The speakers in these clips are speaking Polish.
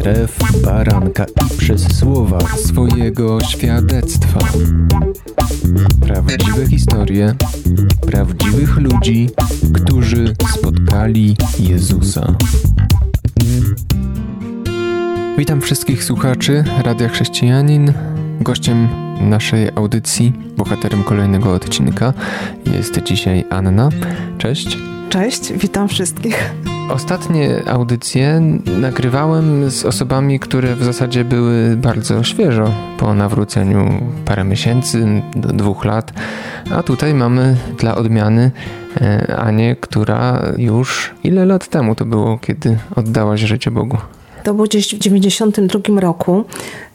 krew baranka i przez słowa swojego świadectwa. Prawdziwe historie prawdziwych ludzi, którzy spotkali Jezusa. Witam wszystkich słuchaczy Radia Chrześcijanin. Gościem naszej audycji, bohaterem kolejnego odcinka jest dzisiaj Anna. Cześć. Cześć, witam wszystkich. Ostatnie audycje nagrywałem z osobami, które w zasadzie były bardzo świeżo po nawróceniu parę miesięcy do dwóch lat, a tutaj mamy dla odmiany e, Anię, która już ile lat temu to było, kiedy oddałaś życie Bogu? To było gdzieś w 92 roku.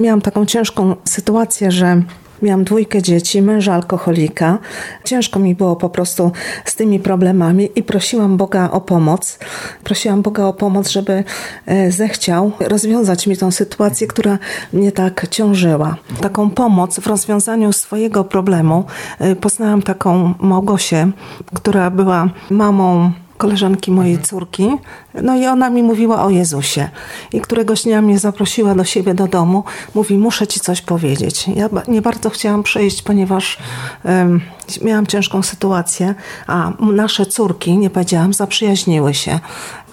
Miałam taką ciężką sytuację, że Miałam dwójkę dzieci, męża alkoholika. Ciężko mi było po prostu z tymi problemami i prosiłam Boga o pomoc. Prosiłam Boga o pomoc, żeby e, zechciał rozwiązać mi tą sytuację, która mnie tak ciążyła. Taką pomoc w rozwiązaniu swojego problemu e, poznałam taką Małgosię, która była mamą koleżanki mojej córki. No i ona mi mówiła o Jezusie. I któregoś dnia mnie zaprosiła do siebie do domu. Mówi, muszę ci coś powiedzieć. Ja nie bardzo chciałam przejść, ponieważ um, miałam ciężką sytuację, a nasze córki, nie powiedziałam, zaprzyjaźniły się.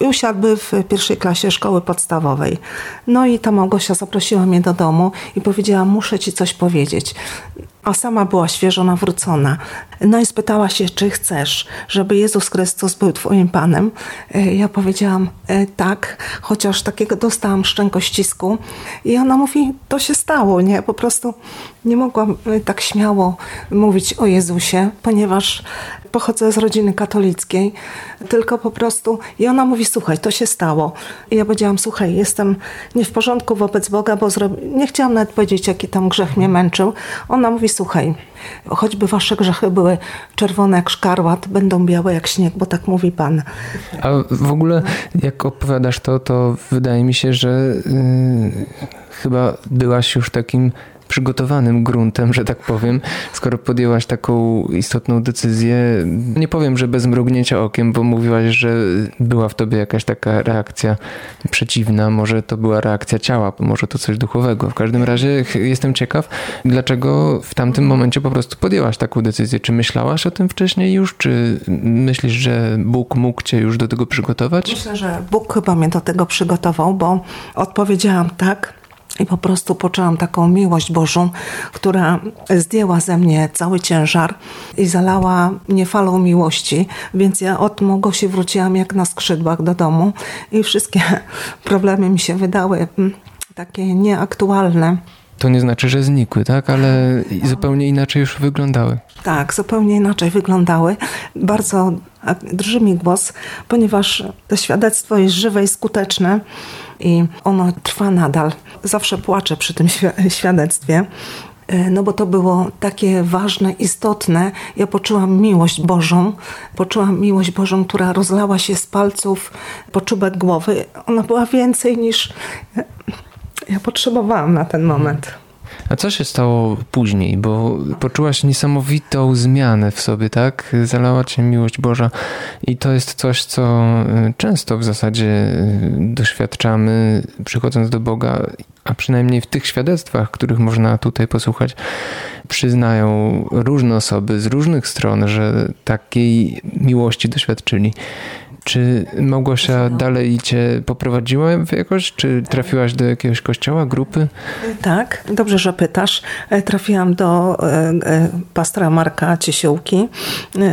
I usiadły w pierwszej klasie szkoły podstawowej. No i ta Małgosia zaprosiła mnie do domu i powiedziała, muszę ci coś powiedzieć a sama była świeżo nawrócona. No i spytała się, czy chcesz, żeby Jezus Chrystus był Twoim Panem. E, ja powiedziałam e, tak, chociaż takiego dostałam szczękościsku. I ona mówi, to się stało, nie? Po prostu nie mogłam e, tak śmiało mówić o Jezusie, ponieważ pochodzę z rodziny katolickiej, tylko po prostu i ona mówi, słuchaj, to się stało. I ja powiedziałam, słuchaj, jestem nie w porządku wobec Boga, bo nie chciałam nawet powiedzieć, jaki tam grzech mnie męczył. Ona mówi, słuchaj, choćby wasze grzechy były czerwone jak szkarłat, będą białe jak śnieg, bo tak mówi Pan. A w ogóle jak opowiadasz to, to wydaje mi się, że yy, chyba byłaś już takim przygotowanym gruntem, że tak powiem, skoro podjęłaś taką istotną decyzję. Nie powiem, że bez mrugnięcia okiem, bo mówiłaś, że była w tobie jakaś taka reakcja przeciwna, może to była reakcja ciała, może to coś duchowego. W każdym razie jestem ciekaw, dlaczego w tamtym momencie po prostu podjęłaś taką decyzję. Czy myślałaś o tym wcześniej już, czy myślisz, że Bóg mógł cię już do tego przygotować? Myślę, że Bóg chyba mnie do tego przygotował, bo odpowiedziałam tak, i po prostu poczułam taką miłość Bożą, która zdjęła ze mnie cały ciężar i zalała mnie falą miłości. Więc ja od się wróciłam jak na skrzydłach do domu i wszystkie problemy mi się wydały mm, takie nieaktualne. To nie znaczy, że znikły, tak? Ale zupełnie inaczej już wyglądały. Tak, zupełnie inaczej wyglądały. Bardzo drży mi głos, ponieważ to świadectwo jest żywe i skuteczne i ono trwa nadal. Zawsze płaczę przy tym świadectwie, e, no bo to było takie ważne, istotne. Ja poczułam miłość Bożą, poczułam miłość Bożą, która rozlała się z palców po czubek głowy. Ona była więcej niż ja potrzebowałam na ten moment. A co się stało później? Bo poczułaś niesamowitą zmianę w sobie, tak? Zalała cię miłość Boża i to jest coś, co y, często w zasadzie y, doświadczamy przychodząc do Boga, a przynajmniej w tych świadectwach, których można tutaj posłuchać, przyznają różne osoby z różnych stron, że takiej miłości doświadczyli. Czy Małgosia dalej cię poprowadziła jakoś? Czy trafiłaś do jakiegoś kościoła, grupy? Tak, dobrze, że pytasz. E, trafiłam do e, e, pastora Marka Ciesiółki.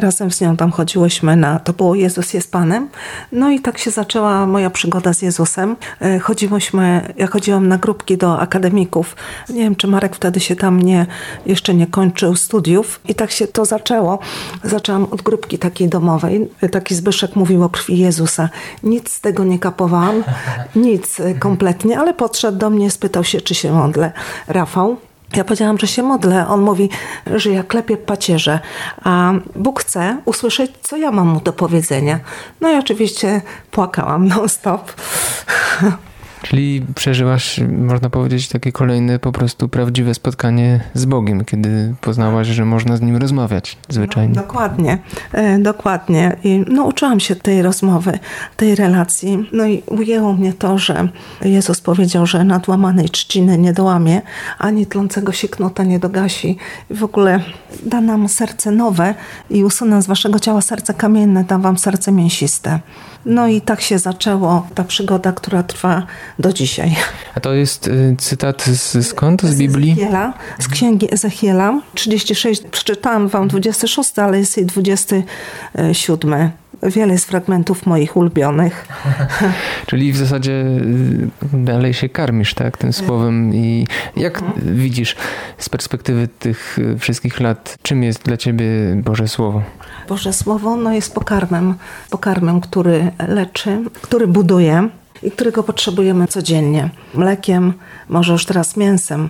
Razem z nią tam chodziłyśmy na, to było Jezus jest Panem. No i tak się zaczęła moja przygoda z Jezusem. Chodziłyśmy, ja chodziłam na grupki do akademików. Nie wiem, czy Marek wtedy się tam nie, jeszcze nie kończył studiów. I tak się to zaczęło. Zaczęłam od grupki takiej domowej. Taki Zbyszek mówił o krwi Jezusa. Nic z tego nie kapowałam, nic e, kompletnie, ale podszedł do mnie, spytał się, czy się modlę. Rafał, ja powiedziałam, że się modlę. On mówi, że ja klepię pacierze, a Bóg chce usłyszeć, co ja mam mu do powiedzenia. No i oczywiście płakałam non-stop. Czyli przeżyłaś, można powiedzieć, takie kolejne po prostu prawdziwe spotkanie z Bogiem, kiedy poznałaś, że można z Nim rozmawiać zwyczajnie. No, dokładnie, e, dokładnie. I nauczyłam się tej rozmowy, tej relacji. No i ujęło mnie to, że Jezus powiedział, że nadłamanej trzciny nie dołamie, ani tlącego się knota nie dogasi. I w ogóle da nam serce nowe i usunę z waszego ciała serce kamienne, dam wam serce mięsiste. No i tak się zaczęło ta przygoda, która trwa do dzisiaj. A to jest y, cytat z, skąd? Z Biblii? Ezechiela, z księgi Ezechiela 36. Przeczytałam wam 26, ale jest jej 27. Wiele jest fragmentów moich ulubionych. Czyli w zasadzie y, dalej się karmisz, tak, tym słowem. I jak widzisz z perspektywy tych y, wszystkich lat, czym jest dla ciebie Boże Słowo? Boże Słowo no jest pokarmem, pokarmem, który leczy, który buduje i którego potrzebujemy codziennie. Mlekiem, może już teraz mięsem.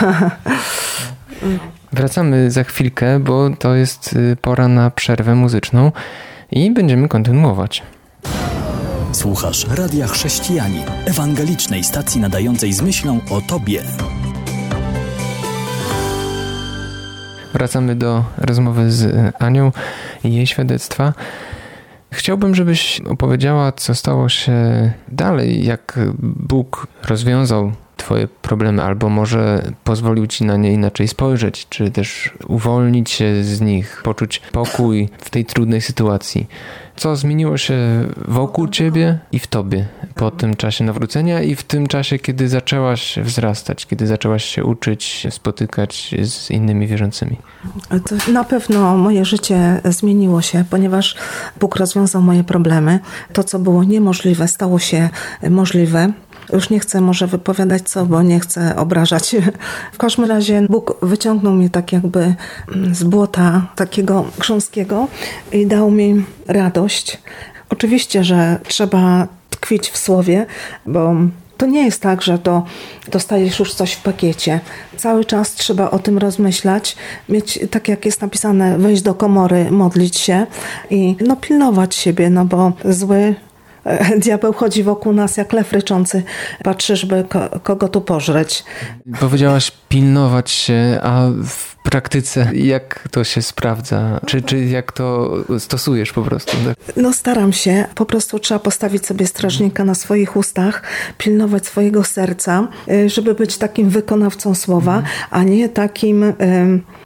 Wracamy za chwilkę, bo to jest y, pora na przerwę muzyczną i będziemy kontynuować. Słuchasz Radia Chrześcijani, ewangelicznej stacji nadającej z myślą o Tobie. Wracamy do rozmowy z Anią i jej świadectwa. Chciałbym, żebyś opowiedziała, co stało się dalej, jak Bóg rozwiązał Twoje problemy, albo może pozwolił Ci na nie inaczej spojrzeć, czy też uwolnić się z nich, poczuć pokój w tej trudnej sytuacji. Co zmieniło się wokół Ciebie i w Tobie po tym czasie nawrócenia i w tym czasie, kiedy zaczęłaś wzrastać, kiedy zaczęłaś się uczyć, spotykać z innymi wierzącymi? To na pewno moje życie zmieniło się, ponieważ Bóg rozwiązał moje problemy. To, co było niemożliwe, stało się możliwe. Już nie chcę może wypowiadać co, bo nie chcę obrażać. W każdym razie Bóg wyciągnął mnie tak jakby z błota takiego grząskiego i dał mi radość. Oczywiście, że trzeba tkwić w słowie, bo to nie jest tak, że to dostajesz już coś w pakiecie. Cały czas trzeba o tym rozmyślać, mieć, tak jak jest napisane, wejść do komory, modlić się i no, pilnować siebie, no bo zły Diabeł chodzi wokół nas jak lew ryczący, patrzy, żeby ko kogo tu pożreć. Powiedziałaś pilnować się, a w praktyce jak to się sprawdza? Czy, czy jak to stosujesz po prostu? No staram się. Po prostu trzeba postawić sobie strażnika na swoich ustach, pilnować swojego serca, y, żeby być takim wykonawcą słowa, a nie takim,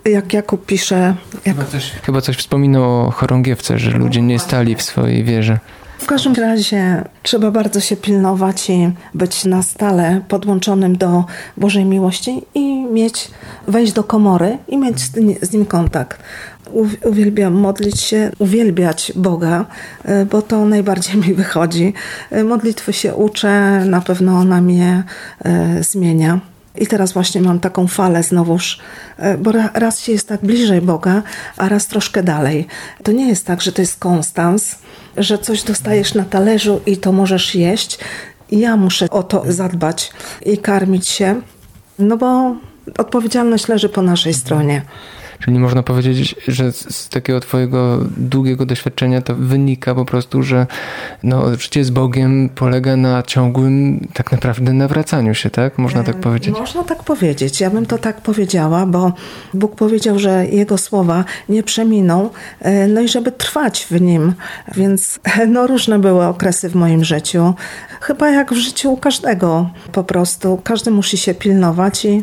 jak Jakub pisze... Jak... Chyba, coś, chyba coś wspominał o chorągiewce, że ludzie nie stali w swojej wierze. W każdym razie trzeba bardzo się pilnować i być na stale podłączonym do Bożej miłości i mieć, wejść do komory i mieć z nim kontakt. Uwielbiam modlić się, uwielbiać Boga, e, bo to najbardziej mi wychodzi. E, modlitwy się uczę, na pewno ona mnie e, zmienia. I teraz właśnie mam taką falę znowuż, bo raz się jest tak bliżej Boga, a raz troszkę dalej. To nie jest tak, że to jest konstans, że coś dostajesz na talerzu i to możesz jeść. Ja muszę o to zadbać i karmić się, no bo odpowiedzialność leży po naszej stronie. Czyli można powiedzieć, że z takiego twojego długiego doświadczenia to wynika po prostu, że no, życie z Bogiem polega na ciągłym tak naprawdę nawracaniu się, tak? Można tak powiedzieć? Można tak powiedzieć. Ja bym to tak powiedziała, bo Bóg powiedział, że Jego słowa nie przeminą, e, no i żeby trwać w Nim. Więc no, różne były okresy w moim życiu. Chyba jak w życiu każdego po prostu. Każdy musi się pilnować i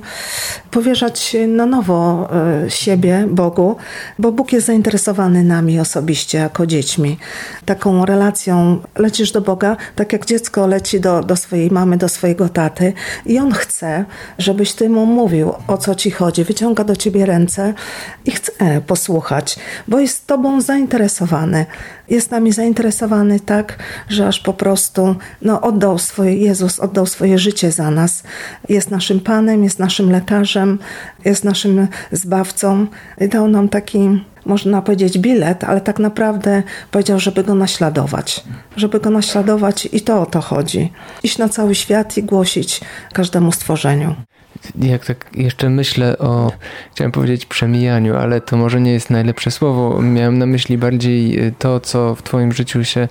powierzać na nowo e, siebie Bogu, bo Bóg jest zainteresowany nami osobiście, jako dziećmi. Taką relacją lecisz do Boga, tak jak dziecko leci do, do swojej mamy, do swojego taty i on chce, żebyś ty mu mówił, o co ci chodzi. Wyciąga do ciebie ręce i chce posłuchać, bo jest tobą zainteresowany. Jest nami zainteresowany tak, że aż po prostu no, oddał swoje, Jezus oddał swoje życie za nas. Jest naszym Panem, jest naszym lekarzem, jest naszym zbawcą. Dał nam taki, można powiedzieć, bilet, ale tak naprawdę powiedział, żeby go naśladować. Żeby go naśladować i to o to chodzi. Iść na cały świat i głosić każdemu stworzeniu. Jak tak jeszcze myślę o, chciałem powiedzieć przemijaniu, ale to może nie jest najlepsze słowo. Miałem na myśli bardziej to, co w Twoim życiu się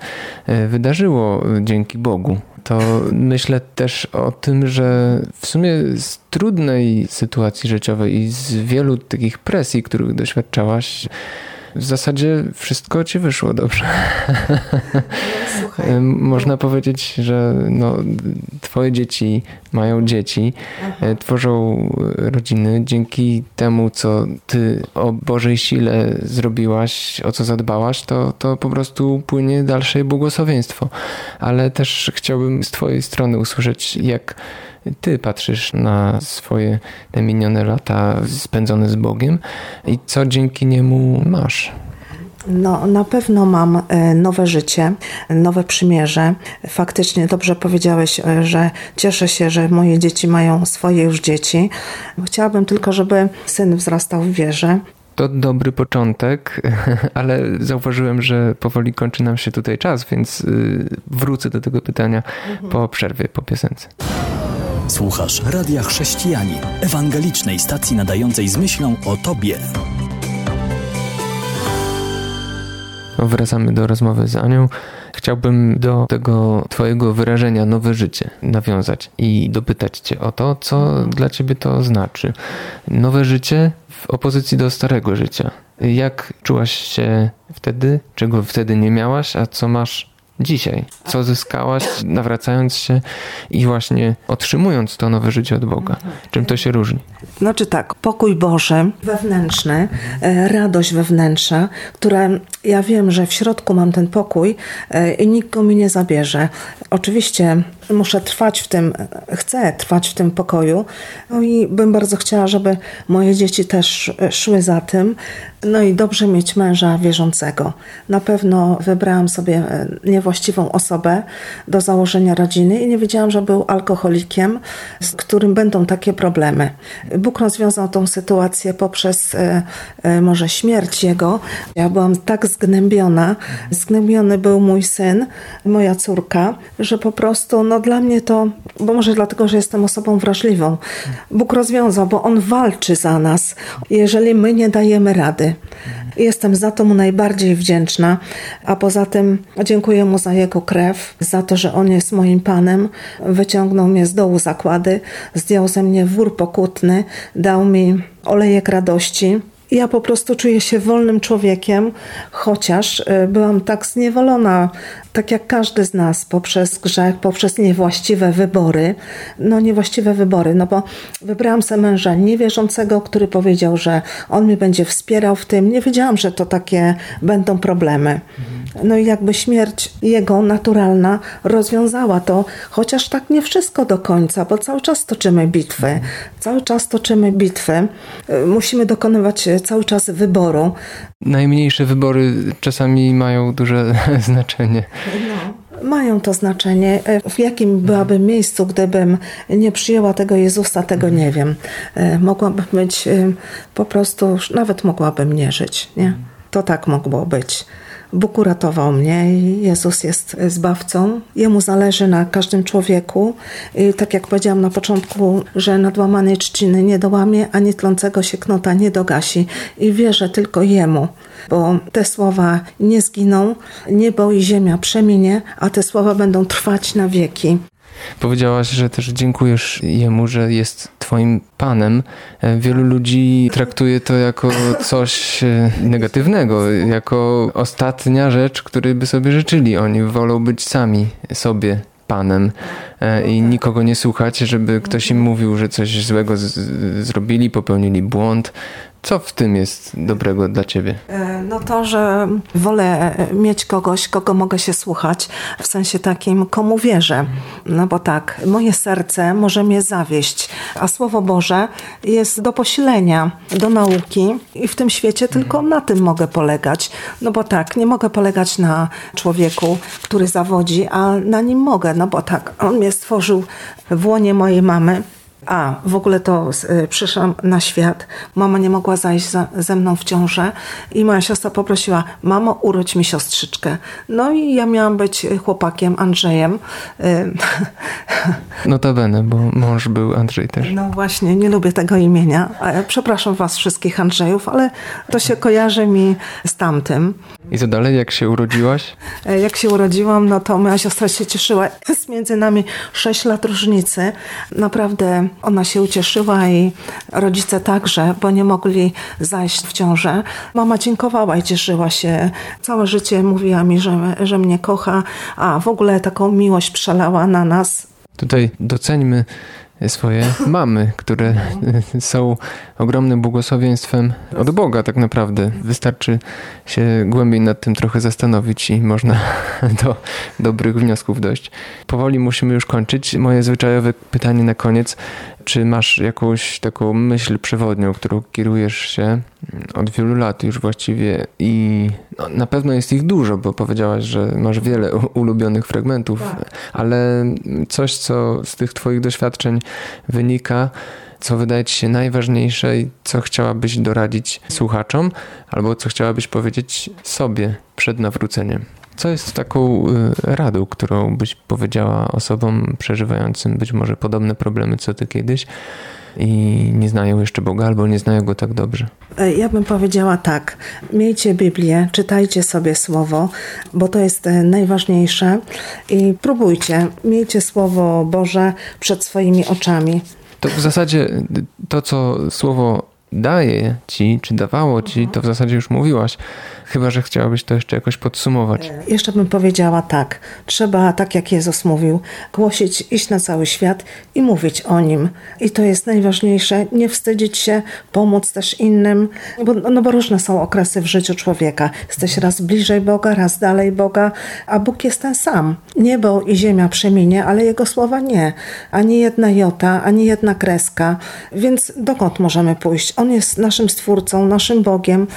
e, wydarzyło dzięki Bogu. To myślę też o tym, że w sumie z trudnej sytuacji życiowej i z wielu takich presji, których doświadczałaś, w zasadzie wszystko ci wyszło dobrze. No, Można powiedzieć, że no, twoje dzieci mają dzieci, Aha. E, tworzą rodziny dzięki temu, co ty o Bożej sile zrobiłaś, o co zadbałaś, to, to po prostu płynie dalsze błogosławieństwo. Ale też chciałbym z twojej strony usłyszeć, jak ty patrzysz na swoje te minione lata spędzone z Bogiem i co dzięki niemu masz? No, na pewno mam e, nowe życie, nowe przymierze. Faktycznie dobrze powiedziałeś, e, że cieszę się, że moje dzieci mają swoje już dzieci. Chciałabym tylko, żeby syn wzrastał w wierze. To dobry początek, ale zauważyłem, że powoli kończy nam się tutaj czas, więc y, wrócę do tego pytania mhm. po przerwie, po piosence. Słuchasz Radia Chrześcijani, ewangelicznej stacji nadającej z myślą o Tobie. Wracamy do rozmowy z Anią. Chciałbym do tego Twojego wyrażenia nowe życie nawiązać i dopytać Cię o to, co dla Ciebie to znaczy. Nowe życie w opozycji do starego życia. Jak czułaś się wtedy, czego wtedy nie miałaś, a co masz dzisiaj. Co zyskałaś, nawracając się i właśnie otrzymując to nowe życie od Boga. Czym to się różni? Znaczy tak, pokój Boży, wewnętrzny, e, radość wewnętrzna, która ja wiem, że w środku mam ten pokój e, i nikt go mi nie zabierze. Oczywiście muszę trwać w tym, chcę trwać w tym pokoju. No i bym bardzo chciała, żeby moje dzieci też szły za tym. No i dobrze mieć męża wierzącego. Na pewno wybrałam sobie e, niewłaściwą osobę do założenia rodziny i nie wiedziałam, że był alkoholikiem, z którym będą takie problemy. Bóg rozwiązał tą sytuację poprzez e, e, może śmierć jego. Ja byłam tak zgnębiona. Zgnębiony był mój syn, moja córka, że po prostu no dla mnie to, bo może dlatego, że jestem osobą wrażliwą, Bóg rozwiązał, bo On walczy za nas, jeżeli my nie dajemy rady. Jestem za to mu najbardziej wdzięczna, a poza tym dziękuję mu za jego krew, za to, że on jest moim panem, wyciągnął mnie z dołu zakłady, zdjął ze mnie wór pokutny, dał mi olejek radości ja po prostu czuję się wolnym człowiekiem, chociaż y, byłam tak zniewolona, tak jak każdy z nas, poprzez grzech, poprzez niewłaściwe wybory. No, niewłaściwe wybory, no bo wybrałam sobie męża niewierzącego, który powiedział, że on mnie będzie wspierał w tym. Nie wiedziałam, że to takie będą problemy. No i jakby śmierć jego naturalna rozwiązała to, chociaż tak nie wszystko do końca, bo cały czas toczymy bitwy. Cały czas toczymy bitwy. Y, musimy dokonywać cały czas wyboru. Najmniejsze wybory czasami mają duże znaczenie. No mają to znaczenie. W jakim byłabym miejscu, gdybym nie przyjęła tego Jezusa, tego nie wiem. E, mogłabym być e, po prostu, nawet mogłabym nie żyć. Nie? To tak mogło być. Bóg uratował mnie i Jezus jest zbawcą. Jemu zależy na każdym człowieku. I tak jak powiedziałam na początku, że nadłamanej trzciny nie dołamie, ani tlącego się knota nie dogasi. I wierzę tylko Jemu, bo te słowa nie zginą, niebo i ziemia przeminie, a te słowa będą trwać na wieki. Powiedziałaś, że też dziękujesz jemu, że jest twoim panem. E, wielu ludzi traktuje to jako coś e, negatywnego, jako ostatnia rzecz, której by sobie życzyli. Oni wolą być sami sobie panem e, i nikogo nie słuchać, żeby ktoś im mówił, że coś złego zrobili, popełnili błąd, co w tym jest dobrego dla ciebie? E, no to, że wolę mieć kogoś, kogo mogę się słuchać, w sensie takim, komu wierzę. No bo tak, moje serce może mnie zawieść, a Słowo Boże jest do posilenia, do nauki i w tym świecie tylko na tym mogę polegać. No bo tak, nie mogę polegać na człowieku, który zawodzi, a na nim mogę, no bo tak, on mnie stworzył w łonie mojej mamy A, w ogóle to y, przyszłam na świat. Mama nie mogła zajść za, ze mną w ciążę i moja siostra poprosiła, mamo, urodź mi siostrzyczkę. No i ja miałam być chłopakiem Andrzejem. Y, Notabene, bo mąż był Andrzej też. No właśnie, nie lubię tego imienia. Przepraszam was wszystkich Andrzejów, ale to się kojarzy mi z tamtym. I co dalej, jak się urodziłaś? E, jak się urodziłam, no to moja siostra się cieszyła. Jest między nami 6 lat różnicy. Naprawdę ona się ucieszyła i rodzice także, bo nie mogli zajść w ciążę. Mama dziękowała i cieszyła się. Całe życie mówiła mi, że, że mnie kocha, a w ogóle taką miłość przelała na nas. Tutaj doceńmy swoje mamy, które są ogromnym błogosławieństwem od Boga tak naprawdę. Wystarczy się głębiej nad tym trochę zastanowić i można do dobrych wniosków dojść. Powoli musimy już kończyć. Moje zwyczajowe pytanie na koniec. Czy masz jakąś taką myśl przewodnią, którą kierujesz się od wielu lat już właściwie i no, na pewno jest ich dużo, bo powiedziałaś, że masz wiele ulubionych fragmentów, tak. ale coś, co z tych twoich doświadczeń wynika, co wydaje ci się najważniejsze i co chciałabyś doradzić słuchaczom, albo co chciałabyś powiedzieć sobie przed nawróceniem? Co jest taką y, radą, którą byś powiedziała osobom przeżywającym być może podobne problemy co ty kiedyś i nie znają jeszcze Boga albo nie znają go tak dobrze? E, ja bym powiedziała tak. Miejcie Biblię, czytajcie sobie słowo, bo to jest e, najważniejsze i próbujcie. Miejcie słowo Boże przed swoimi oczami. To w zasadzie to, co słowo daje ci, czy dawało ci, to w zasadzie już mówiłaś. Chyba, że chciałabyś to jeszcze jakoś podsumować. E, jeszcze bym powiedziała tak. Trzeba, tak jak Jezus mówił, głosić, iść na cały świat i mówić o Nim. I to jest najważniejsze. Nie wstydzić się, pomóc też innym, bo, no bo różne są okresy w życiu człowieka. Jesteś raz bliżej Boga, raz dalej Boga, a Bóg jest ten sam. Niebo i ziemia przeminie, ale Jego słowa nie. Ani jedna jota, ani jedna kreska. Więc dokąd możemy pójść? On jest naszym Stwórcą, naszym Bogiem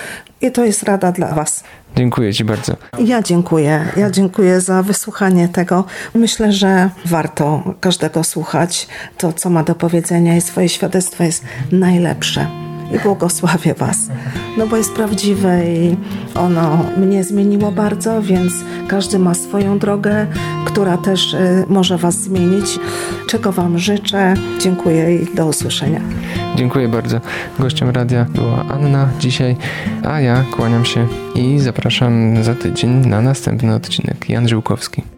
i to jest rada dla Was. Dziękuję Ci bardzo. Ja dziękuję. Ja dziękuję za wysłuchanie tego. Myślę, że warto każdego słuchać. To, co ma do powiedzenia i swoje świadectwo jest najlepsze i błogosławię Was. No bo jest prawdziwe i ono mnie zmieniło bardzo, więc każdy ma swoją drogę, która też y, może Was zmienić. Czego Wam życzę. Dziękuję i do usłyszenia. Dziękuję bardzo. Gościem radia była Anna dzisiaj, a ja kłaniam się i zapraszam za tydzień na następny odcinek. Jan Żyłkowski.